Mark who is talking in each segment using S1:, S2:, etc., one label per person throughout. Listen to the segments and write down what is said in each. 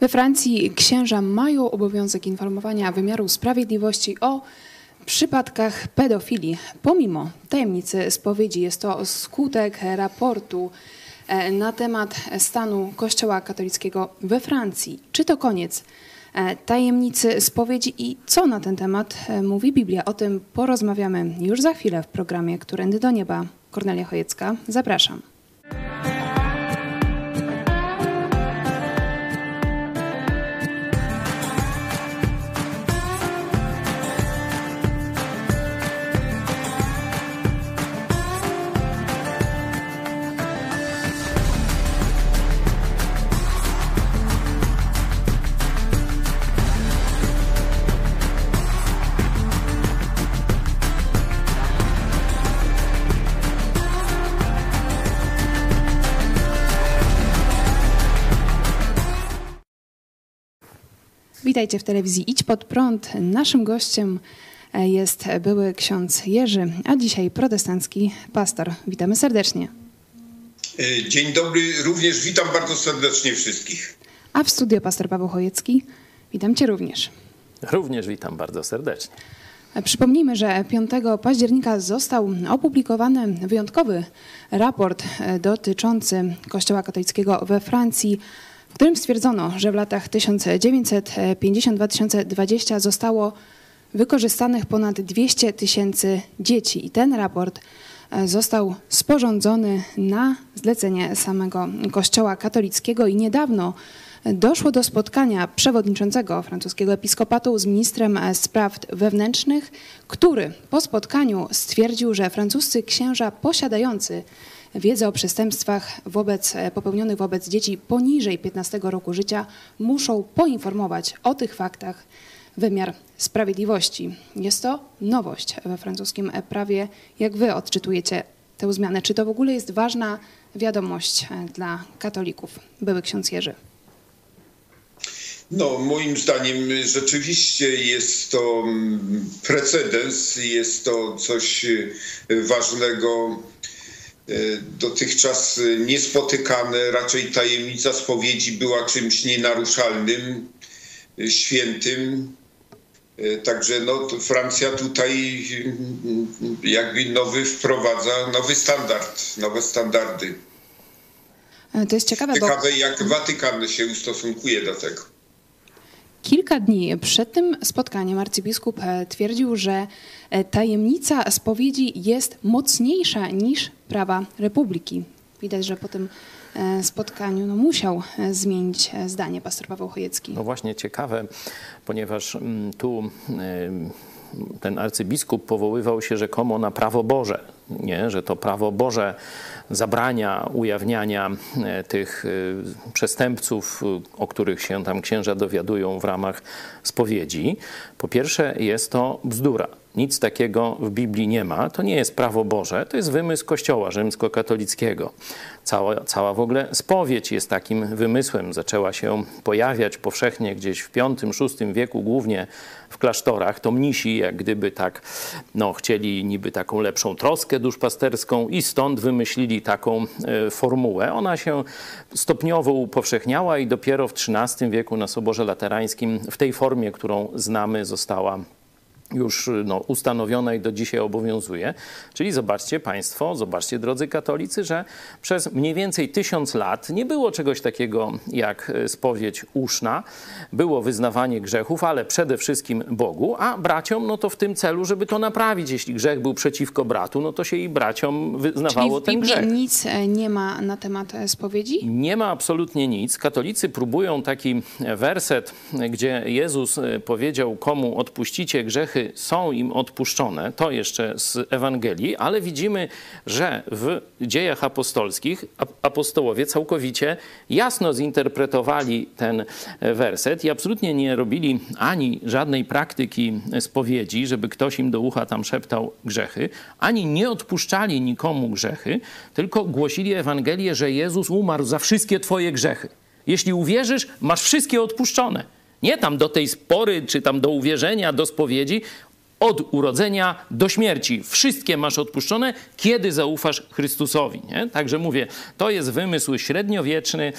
S1: We Francji księża mają obowiązek informowania wymiaru sprawiedliwości o przypadkach pedofilii. Pomimo tajemnicy spowiedzi jest to skutek raportu e, na temat stanu Kościoła katolickiego we Francji. Czy to koniec e, tajemnicy spowiedzi i co na ten temat e, mówi Biblia? O tym porozmawiamy już za chwilę w programie Którędy do Nieba. Kornelia Chojecka, zapraszam. Witajcie w telewizji Idź Pod Prąd. Naszym gościem e, jest były ksiądz Jerzy, a dzisiaj protestancki pastor. Witamy serdecznie.
S2: E, dzień dobry, również witam bardzo serdecznie wszystkich.
S1: A w studio pastor Paweł Chojecki. Witam cię również.
S3: Również witam bardzo serdecznie.
S1: E, przypomnijmy, że 5 października został opublikowany wyjątkowy raport dotyczący Kościoła katolickiego we Francji w którym stwierdzono, że w latach 1950-2020 zostało wykorzystanych ponad 200 tysięcy dzieci. I ten raport e, został sporządzony na zlecenie samego Kościoła katolickiego i niedawno doszło do spotkania przewodniczącego francuskiego episkopatu z ministrem spraw wewnętrznych, który po spotkaniu stwierdził, że francuscy księża posiadający wiedzę o przestępstwach wobec, e, popełnionych wobec dzieci poniżej 15 roku życia muszą poinformować o tych faktach wymiar sprawiedliwości. Jest to nowość we francuskim prawie. Jak wy odczytujecie tę zmianę? Czy to w ogóle jest ważna wiadomość e, dla katolików? Były ksiądz Jerzy.
S2: No, moim zdaniem rzeczywiście jest to mm, precedens, jest to coś e, ważnego dotychczas niespotykane, raczej tajemnica spowiedzi była czymś nienaruszalnym, e, świętym. E, także no, Francja tutaj jakby nowy wprowadza nowy standard, nowe standardy.
S1: To jest ciekawe,
S2: ciekawe
S1: bo...
S2: jak Watykan się ustosunkuje do tego.
S1: Kilka dni przed tym spotkaniem arcybiskup twierdził, że tajemnica spowiedzi jest mocniejsza niż prawa republiki. Widać, że po tym e, spotkaniu no, musiał e, zmienić e, zdanie pastor Paweł Chojecki.
S3: No właśnie ciekawe, ponieważ mm, tu ten arcybiskup powoływał się rzekomo na prawo Boże, nie? że to prawo Boże zabrania ujawniania tych przestępców, o których się tam księża dowiadują w ramach spowiedzi. Po pierwsze jest to bzdura. Nic takiego w Biblii nie ma. To nie jest prawo Boże, to jest wymysł Kościoła rzymskokatolickiego. Cała, cała w ogóle spowiedź jest takim wymysłem. Zaczęła się pojawiać powszechnie gdzieś w V-VI wieku, głównie w klasztorach. To mnisi jak gdyby tak no, chcieli niby taką lepszą troskę duszpasterską i stąd wymyślili taką e, formułę. Ona się stopniowo upowszechniała i dopiero w XIII wieku na Soborze Laterańskim w tej formie, którą znamy, została już no, ustanowiona i do dzisiaj obowiązuje. Czyli zobaczcie Państwo, zobaczcie drodzy katolicy, że przez mniej więcej tysiąc lat nie było czegoś takiego jak e, spowiedź uszna, było wyznawanie grzechów, ale przede wszystkim Bogu, a braciom no to w tym celu, żeby to naprawić. Jeśli grzech był przeciwko bratu, no to się i braciom wyznawało
S1: Czyli
S3: w ten grzech.
S1: nic e, nie ma na temat e, spowiedzi?
S3: Nie ma absolutnie nic. Katolicy próbują taki werset, gdzie Jezus powiedział, komu odpuścicie grzechy, grzechy są im odpuszczone, to jeszcze z Ewangelii, ale widzimy, że w dziejach apostolskich apostołowie całkowicie jasno zinterpretowali ten werset i absolutnie nie robili ani żadnej praktyki spowiedzi, żeby ktoś im do ucha tam szeptał grzechy, ani nie odpuszczali nikomu grzechy, tylko głosili Ewangelię, że Jezus umarł za wszystkie twoje grzechy. Jeśli uwierzysz, masz wszystkie odpuszczone. Nie tam do tej spory, czy tam do uwierzenia, do spowiedzi. od urodzenia do śmierci. Wszystkie masz odpuszczone, kiedy zaufasz Chrystusowi. Nie? Także mówię, to jest wymysł średniowieczny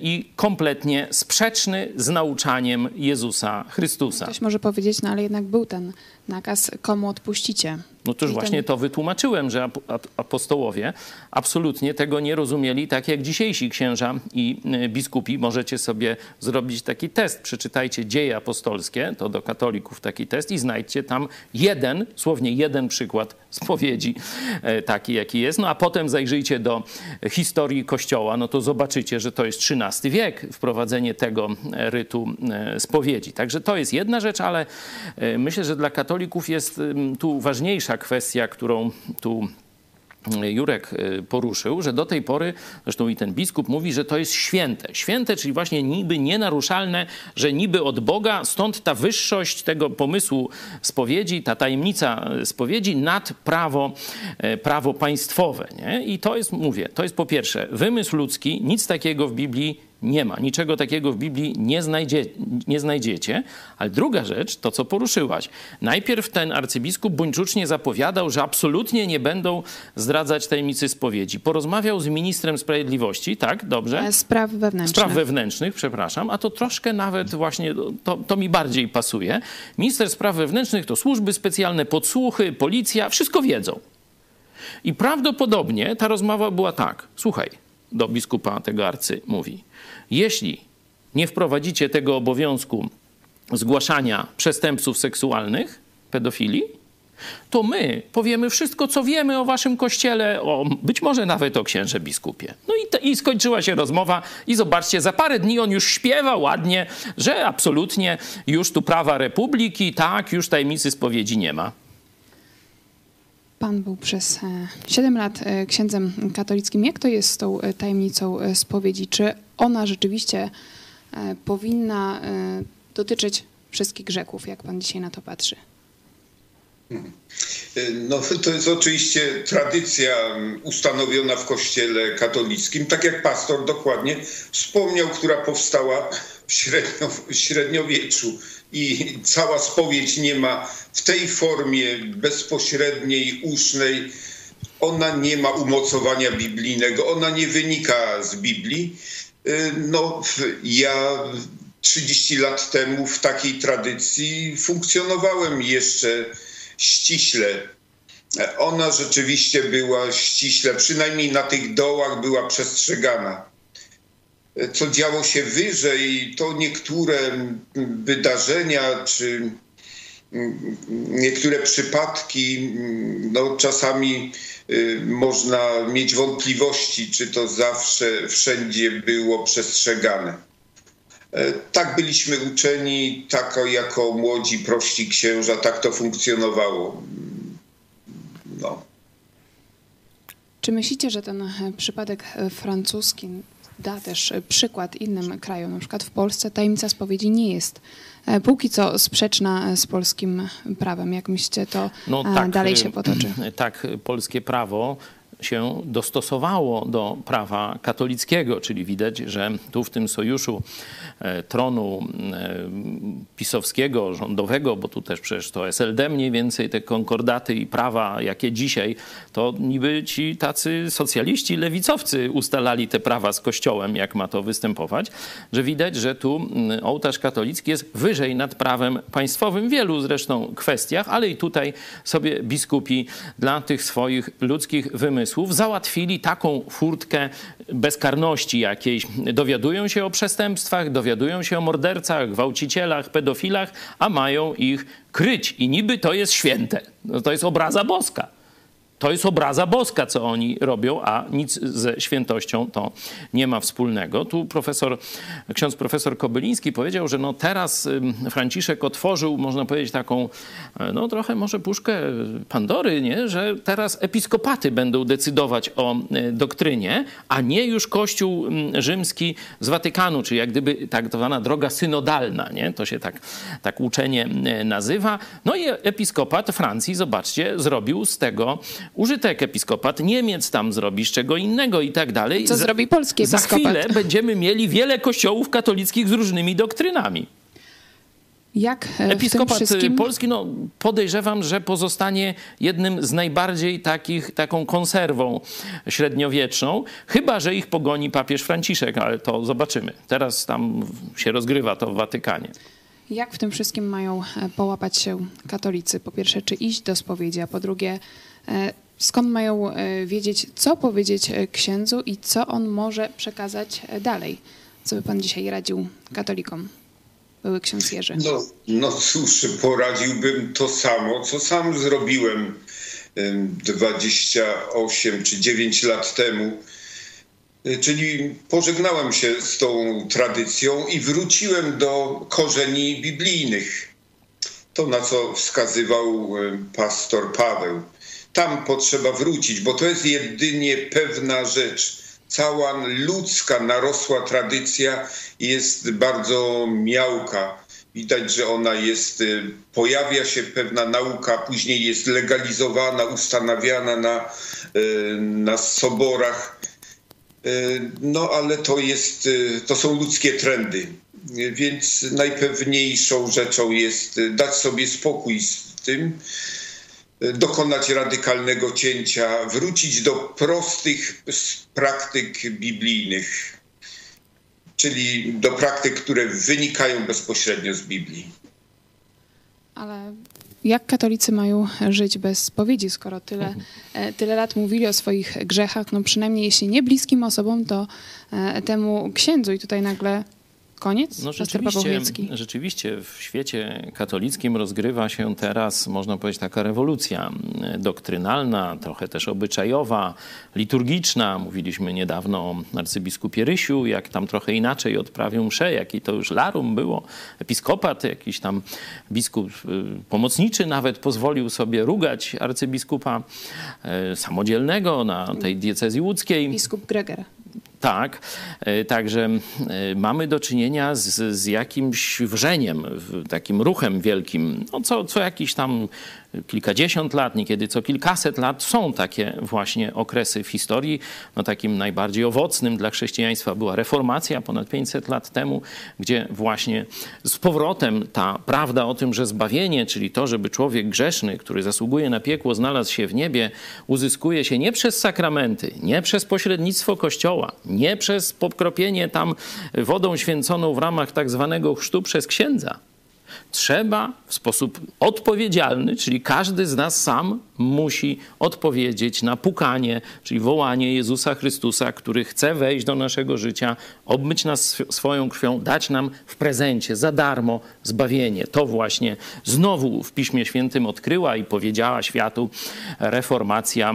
S3: i kompletnie sprzeczny z nauczaniem Jezusa Chrystusa.
S1: Ktoś może powiedzieć, no ale jednak był ten nakaz, komu odpuścicie.
S3: No to już właśnie to wytłumaczyłem, że apostołowie absolutnie tego nie rozumieli, tak jak dzisiejsi księża i y, biskupi. Możecie sobie zrobić taki test. Przeczytajcie dzieje apostolskie, to do katolików taki test i znajdźcie tam jeden, słownie jeden przykład spowiedzi, e, taki jaki jest. No a potem zajrzyjcie do historii Kościoła, no to zobaczycie, że to jest XIII wiek, wprowadzenie tego e, rytu e, spowiedzi. Także to jest jedna rzecz, ale myślę, że dla katolików jest tu ważniejsza kwestia, którą tu Jurek y, poruszył, że do tej pory, zresztą i ten biskup mówi, że to jest święte. Święte, czyli właśnie niby nienaruszalne, że niby od Boga, stąd ta wyższość tego pomysłu spowiedzi, ta tajemnica spowiedzi nad prawo, e, prawo państwowe. Nie? I to jest, mówię, to jest po pierwsze wymysł ludzki, nic takiego w Biblii nie ma. Niczego takiego w Biblii nie, znajdzie, nie znajdziecie. Ale druga rzecz, to co poruszyłaś. Najpierw ten arcybiskup buńczucznie zapowiadał, że absolutnie nie będą zdradzać tajemnicy spowiedzi. Porozmawiał z ministrem sprawiedliwości, tak? Dobrze?
S1: E, spraw wewnętrznych.
S3: Spraw wewnętrznych, przepraszam. A to troszkę nawet właśnie, to, to mi bardziej pasuje. Minister spraw wewnętrznych to służby specjalne, podsłuchy, policja, wszystko wiedzą. I prawdopodobnie ta rozmowa była tak. Słuchaj, do biskupa tego arcy mówi jeśli nie wprowadzicie tego obowiązku zgłaszania przestępców seksualnych, pedofilii, to my powiemy wszystko, co wiemy o waszym kościele, o, być może nawet o księże biskupie. No i, te, i skończyła się rozmowa i zobaczcie, za parę dni on już śpiewa ładnie, że absolutnie już tu prawa republiki, tak, już tajemnicy spowiedzi nie ma.
S1: Pan był przez 7 e, lat e, księdzem katolickim. Jak to jest z tą e, tajemnicą spowiedzi? Czy ona rzeczywiście powinna dotyczyć wszystkich grzechów, jak pan dzisiaj na to patrzy?
S2: No, to jest oczywiście tradycja ustanowiona w Kościele katolickim, tak jak pastor dokładnie wspomniał, która powstała w, średnio, w średniowieczu. I cała spowiedź nie ma w tej formie bezpośredniej, usznej, ona nie ma umocowania biblijnego, ona nie wynika z Biblii. Y, no, ja 30 lat temu w takiej tradycji funkcjonowałem jeszcze ściśle. Ona rzeczywiście była ściśle, przynajmniej na tych dołach była przestrzegana co działo się wyżej, to niektóre wydarzenia czy niektóre przypadki, no czasami y, można mieć wątpliwości, czy to zawsze wszędzie było przestrzegane. E, tak byliśmy uczeni, tak jako młodzi, prości księża, tak to funkcjonowało. No.
S1: Czy myślicie, że ten przypadek francuski da też przykład innym krajom. Na przykład w Polsce tajemnica spowiedzi nie jest e, póki co sprzeczna z polskim prawem. Jak myślicie, to no, tak, dalej się potoczy?
S3: Tak, polskie prawo się dostosowało do prawa katolickiego, czyli widać, że tu w tym sojuszu e, tronu e, pisowskiego, rządowego, bo tu też przecież to SLD mniej więcej, te konkordaty i prawa, jakie dzisiaj, to niby ci tacy socjaliści, lewicowcy ustalali te prawa z Kościołem, jak ma to występować, że widać, że tu ołtarz katolicki jest wyżej nad prawem państwowym. W wielu zresztą kwestiach, ale i tutaj sobie biskupi dla tych swoich ludzkich wymysłów załatwili taką furtkę bezkarności jakiejś. Dowiadują się o przestępstwach, dowiadują się o mordercach, gwałcicielach, pedofilach, a mają ich kryć. I niby to jest święte. No to jest obraza boska. To jest obraza boska, co oni robią, a nic ze świętością to nie ma wspólnego. Tu profesor, ksiądz profesor Kobyliński powiedział, że no teraz Franciszek otworzył, można powiedzieć, taką, e, no trochę może puszkę Pandory, nie? że teraz episkopaty będą decydować o e, doktrynie, a nie już Kościół rzymski z Watykanu, czyli jak gdyby tak zwana droga synodalna, nie? to się tak, tak uczenie e, nazywa. No i episkopat Francji, zobaczcie, zrobił z tego użytek episkopat Niemiec tam zrobi, z czego innego i tak dalej.
S1: Co zrobi polski episkopat?
S3: Za chwilę będziemy mieli wiele kościołów katolickich z różnymi doktrynami.
S1: Jak e,
S3: Episkopat
S1: wszystkim...
S3: polski, no podejrzewam, że pozostanie jednym z najbardziej takich, taką konserwą średniowieczną, chyba, że ich pogoni papież Franciszek, ale to zobaczymy. Teraz tam się rozgrywa to w Watykanie.
S1: Jak w tym wszystkim mają e, połapać się katolicy? Po pierwsze, czy iść do spowiedzi, a po drugie, skąd mają wiedzieć, co powiedzieć księdzu i co on może przekazać dalej? Co by pan dzisiaj radził katolikom? były ksiądz Jerzy?
S2: No, no cóż, poradziłbym to samo, co sam zrobiłem 28 czy 9 lat temu. Czyli pożegnałem się z tą tradycją i wróciłem do korzeni biblijnych. To, na co wskazywał pastor Paweł. Tam potrzeba wrócić, bo to jest jedynie pewna rzecz cała ludzka narosła tradycja jest bardzo miałka. Widać, że ona jest, y, pojawia się pewna nauka, później jest legalizowana, ustanawiana na, y, na soborach. Y, no ale to jest, to są ludzkie trendy. Więc najpewniejszą rzeczą jest dać sobie spokój z tym, dokonać radykalnego cięcia, wrócić do prostych praktyk biblijnych, czyli do praktyk, które wynikają bezpośrednio z Biblii.
S1: Ale jak katolicy mają żyć bez spowiedzi, skoro tyle, mhm. e, tyle lat mówili o swoich grzechach, no przynajmniej jeśli nie bliskim osobom, to e, temu księdzu i tutaj nagle koniec?
S3: No rzeczywiście, rzeczywiście w świecie katolickim rozgrywa się teraz, można powiedzieć, taka rewolucja doktrynalna, trochę też obyczajowa, liturgiczna. Mówiliśmy niedawno o arcybiskupie Rysiu, jak tam trochę inaczej odprawił mszę, jaki to już larum było. Episkopat, jakiś tam biskup y, pomocniczy nawet pozwolił sobie rugać arcybiskupa y, samodzielnego na tej diecezji łódzkiej.
S1: Biskup Greger.
S3: Tak, e, także e, mamy do czynienia z, z jakimś wrzeniem, takim ruchem wielkim. No co, co jakiś tam kilkadziesiąt lat, niekiedy co kilkaset lat są takie właśnie okresy w historii. No takim najbardziej owocnym dla chrześcijaństwa była reformacja ponad 500 lat temu, gdzie właśnie z powrotem ta prawda o tym, że zbawienie, czyli to, żeby człowiek grzeszny, który zasługuje na piekło, znalazł się w niebie, uzyskuje się nie przez sakramenty, nie przez pośrednictwo Kościoła, nie przez pokropienie tam wodą święconą w ramach tak zwanego chrztu przez księdza, trzeba w sposób odpowiedzialny, czyli każdy z nas sam musi odpowiedzieć na pukanie, czyli wołanie Jezusa Chrystusa, który chce wejść do naszego życia, obmyć nas swoją krwią, dać nam w prezencie za darmo zbawienie. To właśnie znowu w Piśmie Świętym odkryła i powiedziała światu reformacja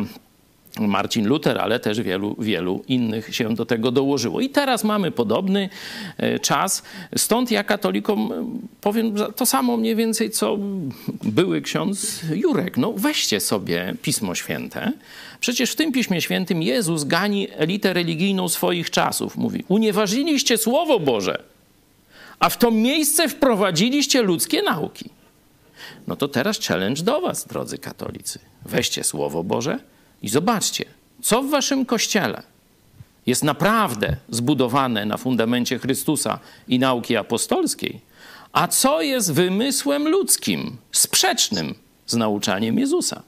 S3: Marcin Luther, ale też wielu, wielu innych się do tego dołożyło. I teraz mamy podobny e, czas. Stąd ja katolikom e, powiem to samo mniej więcej, co były ksiądz Jurek. No weźcie sobie Pismo Święte. Przecież w tym Piśmie Świętym Jezus gani elitę religijną swoich czasów. Mówi, unieważniliście Słowo Boże, a w to miejsce wprowadziliście ludzkie nauki. No to teraz challenge do was, drodzy katolicy. Weźcie Słowo Boże, i zobaczcie, co w waszym kościele jest naprawdę zbudowane na fundamencie Chrystusa i nauki apostolskiej, a co jest wymysłem ludzkim, sprzecznym z nauczaniem Jezusa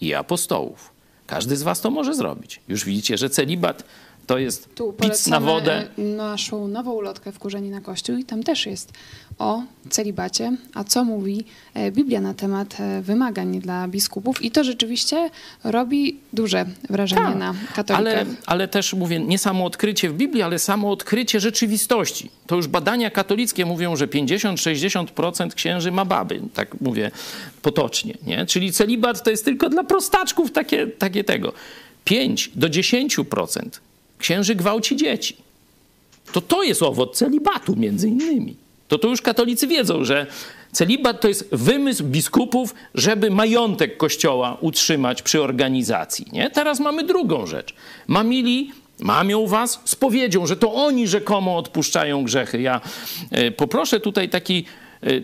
S3: i apostołów. Każdy z was to może zrobić. Już widzicie, że celibat to jest tu pic na wodę.
S1: naszą nową ulotkę Wkurzeni na Kościół i tam też jest o celibacie, a co mówi e, Biblia na temat e, wymagań dla biskupów i to rzeczywiście robi duże wrażenie tak, na katolikę.
S3: Ale, ale też mówię, nie samo odkrycie w Biblii, ale samo odkrycie rzeczywistości. To już badania katolickie mówią, że 50-60% księży ma baby, tak mówię potocznie. Nie? Czyli celibat to jest tylko dla prostaczków takie, takie tego. 5 do 10% księży gwałci dzieci. To to jest owoc celibatu między innymi. To to już katolicy wiedzą, że celibat to jest wymysł biskupów, żeby majątek kościoła utrzymać przy organizacji. Nie? Teraz mamy drugą rzecz. Mamili mamią was spowiedzią, że to oni rzekomo odpuszczają grzechy. Ja e, poproszę tutaj taki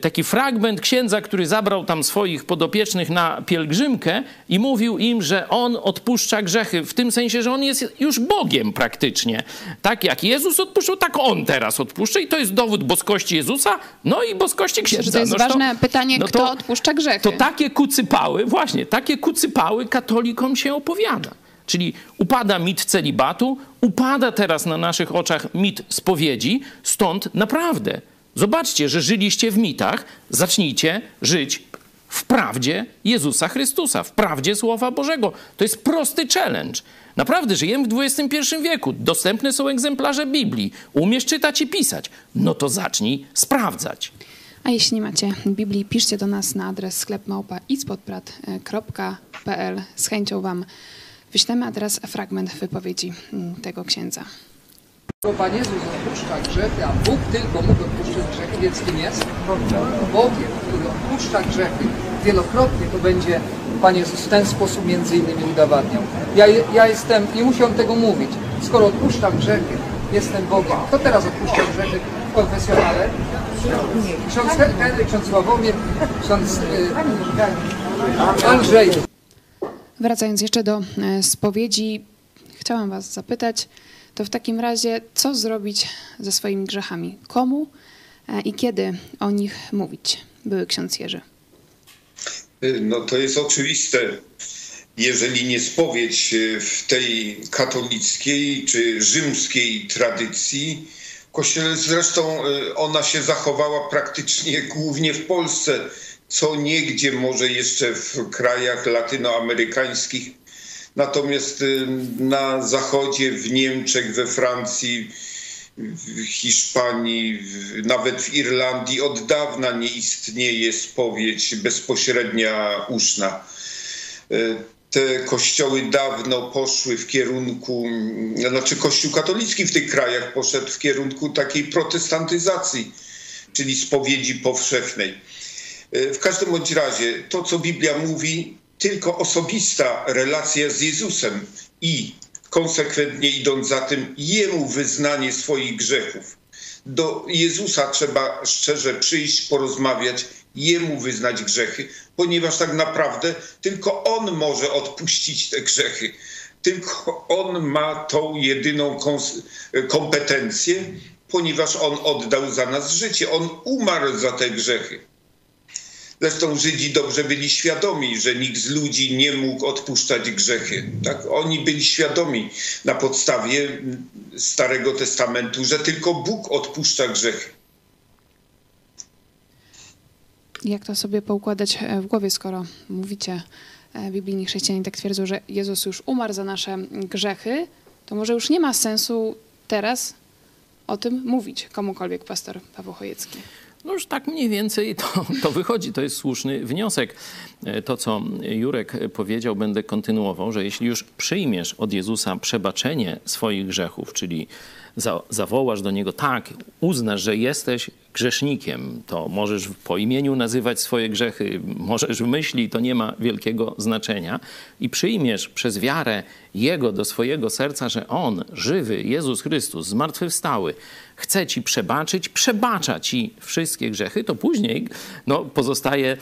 S3: taki fragment księdza, który zabrał tam swoich podopiecznych na pielgrzymkę i mówił im, że on odpuszcza grzechy, w tym sensie, że on jest już Bogiem praktycznie. Tak jak Jezus odpuszczał, tak on teraz odpuszcza i to jest dowód boskości Jezusa, no i boskości księdza.
S1: to jest
S3: no
S1: ważne to, pytanie, no kto to, odpuszcza grzechy.
S3: To takie kucypały, właśnie, takie kucypały katolikom się opowiada. Czyli upada mit celibatu, upada teraz na naszych oczach mit spowiedzi, stąd naprawdę zobaczcie, że żyliście w mitach, zacznijcie żyć w prawdzie Jezusa Chrystusa, w prawdzie Słowa Bożego. To jest prosty challenge. Naprawdę żyjemy w XXI wieku. Dostępne są egzemplarze Biblii. Umiesz czytać i pisać. No to zacznij sprawdzać.
S1: A jeśli nie macie Biblii, piszcie do nas na adres sklepmałpa.pl. Z chęcią Wam wyślemy, a teraz fragment wypowiedzi tego księdza.
S4: Pan Jezus odpuszcza grzechy, a Bóg tylko mógł odpuszczać grzechy, więc kim jest? Bogiem, który odpuszcza grzechy. Wielokrotnie to będzie Pan Jezus w ten sposób między innymi udowadniał. Ja, ja jestem, nie muszę tego mówić, skoro odpuszczam grzechy, jestem Bogiem. Kto teraz odpuszcza grzechy w konfesjonale? Ksiądz Henryk, ksiądz Sławomir, ksiądz y, Andrzej.
S1: Wracając jeszcze do e, spowiedzi, chciałam Was zapytać, to w takim razie, co zrobić ze swoimi grzechami? Komu e, i kiedy o nich mówić? Były ksiądz Jerzy.
S2: No to jest oczywiste. Jeżeli nie spowiedź e, w tej katolickiej czy rzymskiej tradycji, kościele zresztą ona się zachowała praktycznie głównie w Polsce co niegdzie może jeszcze w krajach latynoamerykańskich. Natomiast y, na zachodzie, w Niemczech, we Francji, w Hiszpanii, nawet w Irlandii od dawna nie istnieje spowiedź bezpośrednia uszna. Y, te kościoły dawno poszły w kierunku, znaczy Kościół katolicki w tych krajach poszedł w kierunku takiej protestantyzacji, czyli spowiedzi powszechnej. E, w każdym bądź razie to, co Biblia mówi, tylko osobista relacja z Jezusem i konsekwentnie idąc za tym, Jemu wyznanie swoich grzechów. Do Jezusa trzeba szczerze przyjść, porozmawiać, Jemu wyznać grzechy, ponieważ tak naprawdę tylko On może odpuścić te grzechy. Tylko On ma tą jedyną kompetencję, ponieważ On oddał za nas życie. On umarł za te grzechy. Zresztą Żydzi dobrze byli świadomi, że nikt z ludzi nie mógł odpuszczać grzechy. Tak? Oni byli świadomi na podstawie Starego Testamentu, że tylko Bóg odpuszcza grzechy.
S1: Jak to sobie poukładać e, w głowie, skoro mówicie, e, biblijni chrześcijanie tak twierdzą, że Jezus już umarł za nasze grzechy, to może już nie ma sensu teraz o tym mówić komukolwiek, pastor Paweł Chojecki.
S3: No już tak mniej więcej to, to wychodzi, to jest słuszny wniosek. E, to, co Jurek powiedział, będę kontynuował, że jeśli już przyjmiesz od Jezusa przebaczenie swoich grzechów, czyli za, zawołasz do Niego, tak, uznasz, że jesteś grzesznikiem, to możesz po imieniu nazywać swoje grzechy, możesz w myśli, to nie ma wielkiego znaczenia. I przyjmiesz przez wiarę Jego do swojego serca, że On, żywy Jezus Chrystus, zmartwychwstały, chce ci przebaczyć, przebacza ci wszystkie grzechy, to później no, pozostaje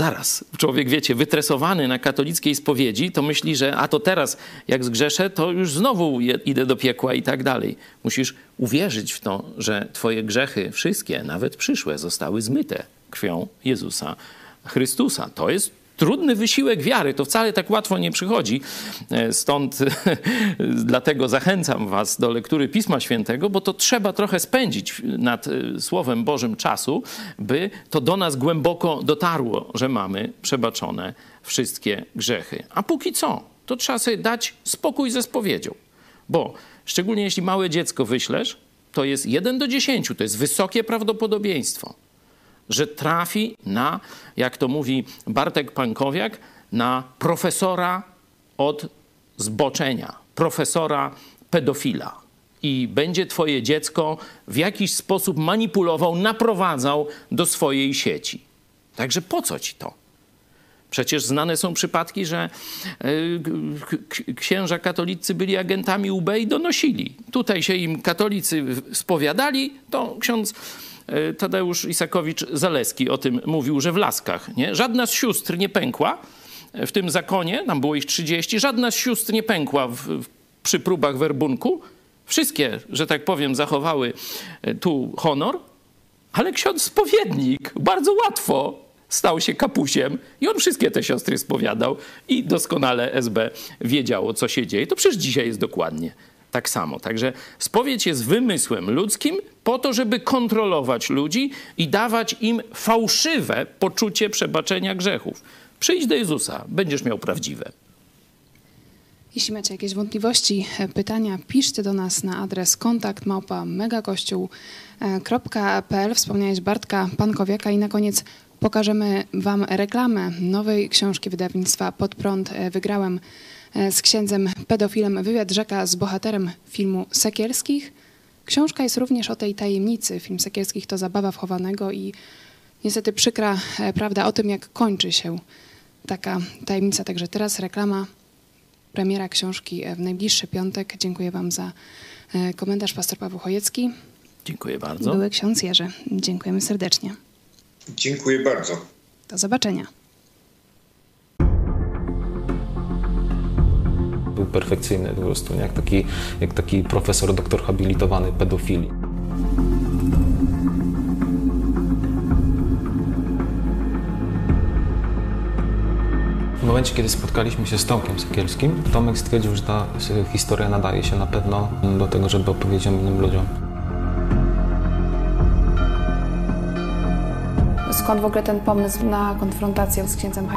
S3: Zaraz, człowiek, wiecie, wytresowany na katolickiej spowiedzi, to myśli, że a to teraz, jak zgrzeszę, to już znowu idę do piekła i tak dalej. Musisz uwierzyć w to, że twoje grzechy, wszystkie, nawet przyszłe, zostały zmyte krwią Jezusa Chrystusa. To jest trudny wysiłek wiary. To wcale tak łatwo nie przychodzi. E, stąd dlatego zachęcam Was do lektury Pisma Świętego, bo to trzeba trochę spędzić nad e, Słowem Bożym czasu, by to do nas głęboko dotarło, że mamy przebaczone wszystkie grzechy. A póki co, to trzeba sobie dać spokój ze spowiedzią. Bo szczególnie jeśli małe dziecko wyślesz, to jest 1 do 10, to jest wysokie prawdopodobieństwo że trafi na, jak to mówi Bartek Pankowiak, na profesora od zboczenia, profesora pedofila. I będzie twoje dziecko w jakiś sposób manipulował, naprowadzał do swojej sieci. Także po co ci to? Przecież znane są przypadki, że e, księża katolicy byli agentami UB i donosili. Tutaj się im katolicy spowiadali, to ksiądz Tadeusz Isakowicz-Zaleski o tym mówił, że w Laskach nie? żadna z sióstr nie pękła w tym zakonie, tam było ich 30, żadna z sióstr nie pękła w, w, przy próbach werbunku. Wszystkie, że tak powiem, zachowały e, tu honor, ale ksiądz spowiednik bardzo łatwo stał się kapusiem i on wszystkie te siostry spowiadał i doskonale SB wiedziało, co się dzieje. To przecież dzisiaj jest dokładnie tak samo. Także spowiedź jest wymysłem ludzkim po to, żeby kontrolować ludzi i dawać im fałszywe poczucie przebaczenia grzechów. Przyjdź do Jezusa, będziesz miał prawdziwe.
S1: Jeśli macie jakieś wątpliwości, e, pytania, piszcie do nas na adres kontakt megakościół.pl. Wspomniałeś Bartka Pankowiaka i na koniec pokażemy Wam reklamę nowej książki wydawnictwa Pod prąd. E, wygrałem e, z księdzem pedofilem wywiad rzeka z bohaterem filmu Sekielskich. Książka jest również o tej tajemnicy. Film Sekielskich to zabawa wchowanego i niestety przykra prawda o tym, jak kończy się taka tajemnica. Także teraz reklama premiera książki w najbliższy piątek. Dziękuję Wam za e, komentarz, pastor Paweł Chojecki.
S3: Dziękuję bardzo.
S1: Były ksiądz Jerzy. Dziękujemy serdecznie.
S2: Dziękuję bardzo.
S1: Do zobaczenia.
S5: Był perfekcyjny po prostu, jak taki, jak taki profesor, doktor habilitowany pedofilii. W momencie, kiedy spotkaliśmy się z Tomkiem Sekielskim, Tomek stwierdził, że ta historia nadaje się na pewno do tego, żeby opowiedzieć innym ludziom.
S1: Skąd w ogóle ten pomysł na konfrontację z księdzem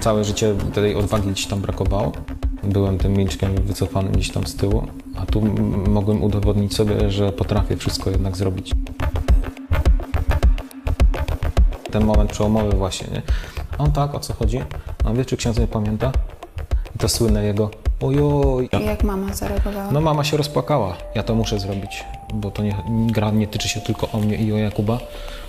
S5: Całe życie tej odwagi gdzieś tam brakowało. Byłem tym milczkiem wycofanym gdzieś tam z tyłu, a tu mogłem udowodnić sobie, że potrafię wszystko jednak zrobić. Ten moment przełomowy właśnie, nie? On tak, o co chodzi? A wie, czy ksiądz nie pamięta? I to słynne jego ojoj.
S1: I jak mama zareagowała?
S5: No mama się rozpłakała. Ja to muszę zrobić, bo to nie, gra nie tyczy się tylko o mnie i o Jakuba,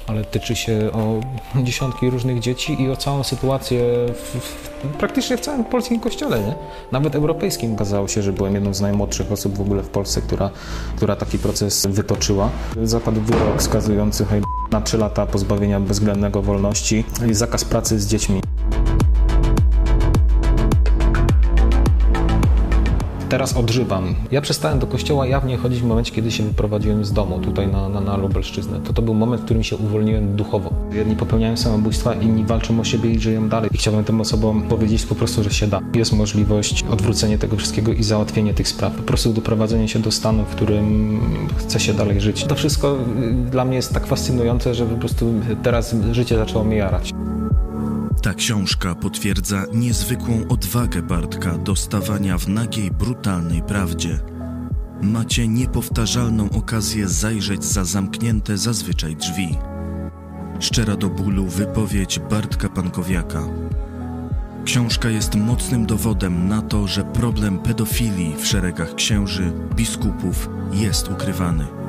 S5: ale tyczy się o dziesiątki różnych dzieci i o całą sytuację w, w, praktycznie w całym polskim kościele, nie? Nawet europejskim okazało się, że byłem jedną z najmłodszych osób w ogóle w Polsce, która, która taki proces wytoczyła. Zapadł wyrok skazujący na 3 lata pozbawienia bezwzględnego wolności i zakaz pracy z dziećmi. Teraz odżywam. Ja przestałem do kościoła jawnie chodzić w momencie, kiedy się wyprowadziłem z domu tutaj na, na, na Lubelszczyznę. To to był moment, w którym się uwolniłem duchowo. Jedni popełniają samobójstwa, inni walczą o siebie i żyją dalej. I chciałbym tym osobom powiedzieć po prostu, że się da. Jest możliwość odwrócenia tego wszystkiego i załatwienia tych spraw. Po prostu doprowadzenie się do stanu, w którym chce się dalej żyć. To wszystko y, dla mnie jest tak fascynujące, że po prostu teraz życie zaczęło mnie jarać.
S6: Ta książka potwierdza niezwykłą odwagę Bartka do stawania w nagiej, brutalnej prawdzie. Macie niepowtarzalną okazję zajrzeć za zamknięte zazwyczaj drzwi. Szczera do bólu wypowiedź Bartka Pankowiaka. Książka jest mocnym dowodem na to, że problem pedofilii w szeregach księży, biskupów jest ukrywany.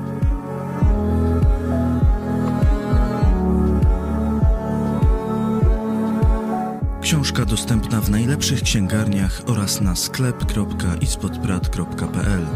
S6: Książka dostępna w najlepszych księgarniach oraz na sklep.ispodprat.pl.